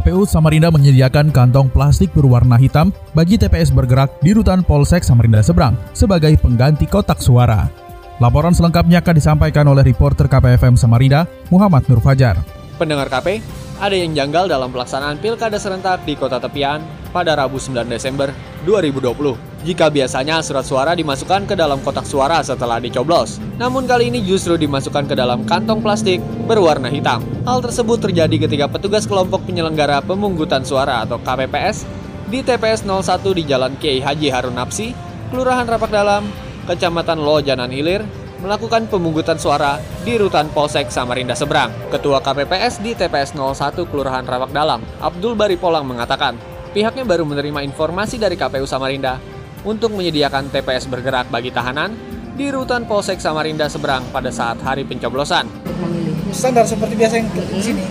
KPU Samarinda menyediakan kantong plastik berwarna hitam bagi TPS bergerak di Rutan Polsek Samarinda Seberang sebagai pengganti kotak suara. Laporan selengkapnya akan disampaikan oleh reporter KPFM Samarinda, Muhammad Nur Fajar. Pendengar KP, ada yang janggal dalam pelaksanaan pilkada serentak di kota tepian pada Rabu 9 Desember 2020. Jika biasanya surat suara dimasukkan ke dalam kotak suara setelah dicoblos, namun kali ini justru dimasukkan ke dalam kantong plastik berwarna hitam. Hal tersebut terjadi ketika petugas kelompok penyelenggara pemungkutan suara atau KPPS di TPS 01 di Jalan Kiai Haji Harun Napsi, Kelurahan Rapak Dalam, Kecamatan Lojanan Hilir, melakukan pemungutan suara di Rutan Polsek Samarinda Seberang. Ketua KPPS di TPS 01 Kelurahan Rapak Dalam, Abdul Bari Polang mengatakan, pihaknya baru menerima informasi dari KPU Samarinda untuk menyediakan TPS bergerak bagi tahanan di rutan Polsek Samarinda Seberang pada saat hari pencoblosan. Standar seperti biasa yang di sini.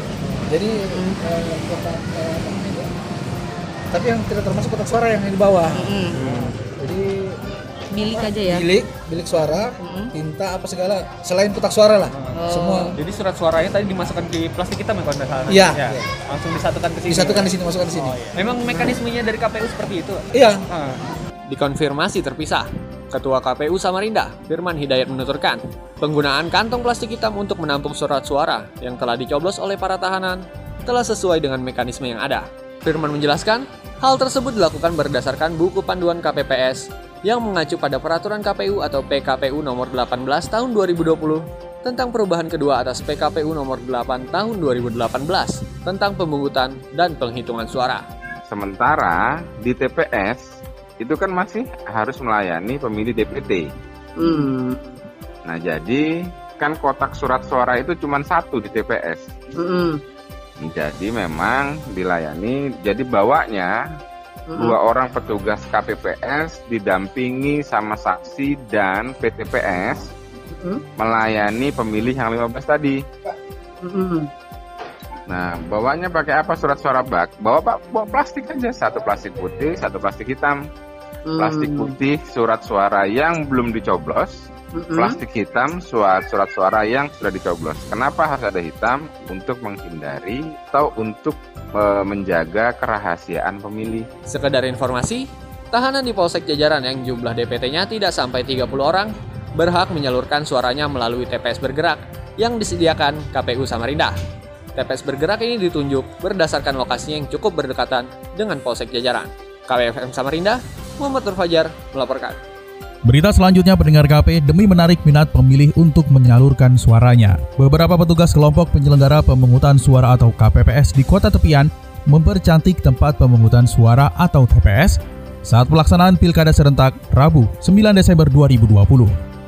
Jadi eh, kotak, eh, tapi yang tidak termasuk kotak suara yang di bawah. Milik aja ya. bilik, bilik suara, tinta apa segala selain kotak suara lah. Semua Jadi surat suaranya tadi dimasukkan di plastik hitam ya kalau nggak salah? Iya. Ya. Langsung disatukan ke sini. disatukan di sini, masukkan di sini. Memang mekanismenya dari KPU seperti itu? Iya. Dikonfirmasi terpisah. Ketua KPU Samarinda, Firman Hidayat menuturkan, penggunaan kantong plastik hitam untuk menampung surat suara yang telah dicoblos oleh para tahanan telah sesuai dengan mekanisme yang ada. Firman menjelaskan, hal tersebut dilakukan berdasarkan buku panduan KPPS yang mengacu pada peraturan KPU atau PKPU nomor 18 tahun 2020 tentang perubahan kedua atas PKPU nomor 8 tahun 2018 tentang pemungutan dan penghitungan suara. Sementara di TPS itu kan masih harus melayani pemilih DPT. Hmm. Nah jadi kan kotak surat suara itu cuma satu di TPS. Hmm. Jadi memang dilayani. Jadi bawanya Hmm. dua orang petugas KPPS didampingi sama saksi dan PTPS Hmm. melayani pemilih yang 15 tadi. Hmm. Nah, bawanya pakai apa surat suara bak? Bawa pak, bawa plastik aja, satu plastik putih, satu plastik hitam. Plastik Hmm. putih surat suara yang belum dicoblos, Hmm. plastik hitam surat surat suara yang sudah dicoblos. Kenapa harus ada hitam? Untuk menghindari atau untuk e, menjaga kerahasiaan pemilih. Sekedar informasi, tahanan di Polsek Jajaran yang jumlah DPT-nya tidak sampai 30 orang berhak menyalurkan suaranya melalui TPS bergerak yang disediakan KPU Samarinda. TPS bergerak ini ditunjuk berdasarkan lokasinya yang cukup berdekatan dengan Polsek Jajaran. KPFM Samarinda, Muhammad Nur Fajar melaporkan. Berita selanjutnya pendengar KP demi menarik minat pemilih untuk menyalurkan suaranya. Beberapa petugas kelompok penyelenggara pemungutan suara atau KPPS di kota tepian mempercantik tempat pemungutan suara atau TPS saat pelaksanaan Pilkada serentak Rabu 9 Desember 2020.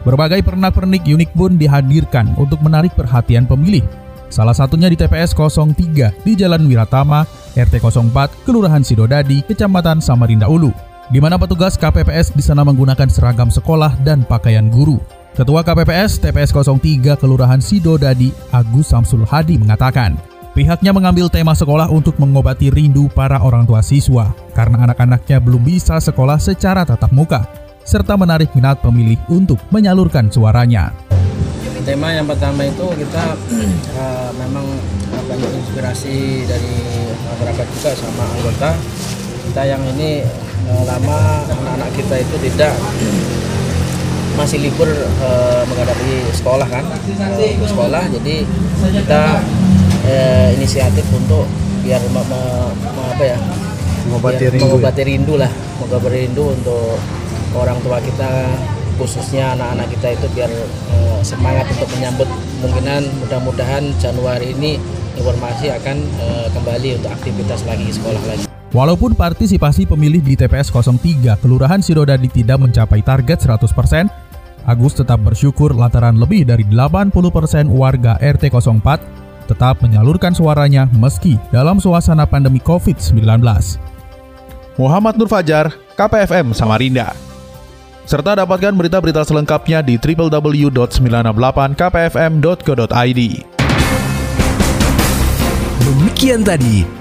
Berbagai pernak-pernik unik pun dihadirkan untuk menarik perhatian pemilih. Salah satunya di TPS 03 di Jalan Wiratama, RT 04, Kelurahan Sidodadi, Kecamatan Samarinda Ulu di mana petugas KPPS di sana menggunakan seragam sekolah dan pakaian guru. Ketua KPPS TPS 03 Kelurahan Sidodadi Agus Samsul Hadi mengatakan, pihaknya mengambil tema sekolah untuk mengobati rindu para orang tua siswa karena anak-anaknya belum bisa sekolah secara tatap muka, serta menarik minat pemilih untuk menyalurkan suaranya. Tema yang pertama itu kita eh, memang eh, banyak inspirasi dari masyarakat juga sama anggota kita yang ini lama anak-anak kita itu tidak masih libur eh, menghadapi sekolah kan untuk sekolah jadi kita eh, inisiatif untuk biar me- me- me- apa ya Mengobati rindu ya? mengobati rindu lah mengobati rindu untuk orang tua kita khususnya anak-anak kita itu biar eh, semangat untuk menyambut kemungkinan mudah-mudahan Januari ini informasi akan eh, kembali untuk aktivitas lagi sekolah lagi. Walaupun partisipasi pemilih di TPS 03 Kelurahan Sidodadi tidak mencapai target 100%, Agus tetap bersyukur lantaran lebih dari 80% warga RT 04 tetap menyalurkan suaranya meski dalam suasana pandemi COVID-19. Muhammad Nur Fajar, KPFM Samarinda. Serta dapatkan berita-berita selengkapnya di www.968kpfm.co.id. Demikian tadi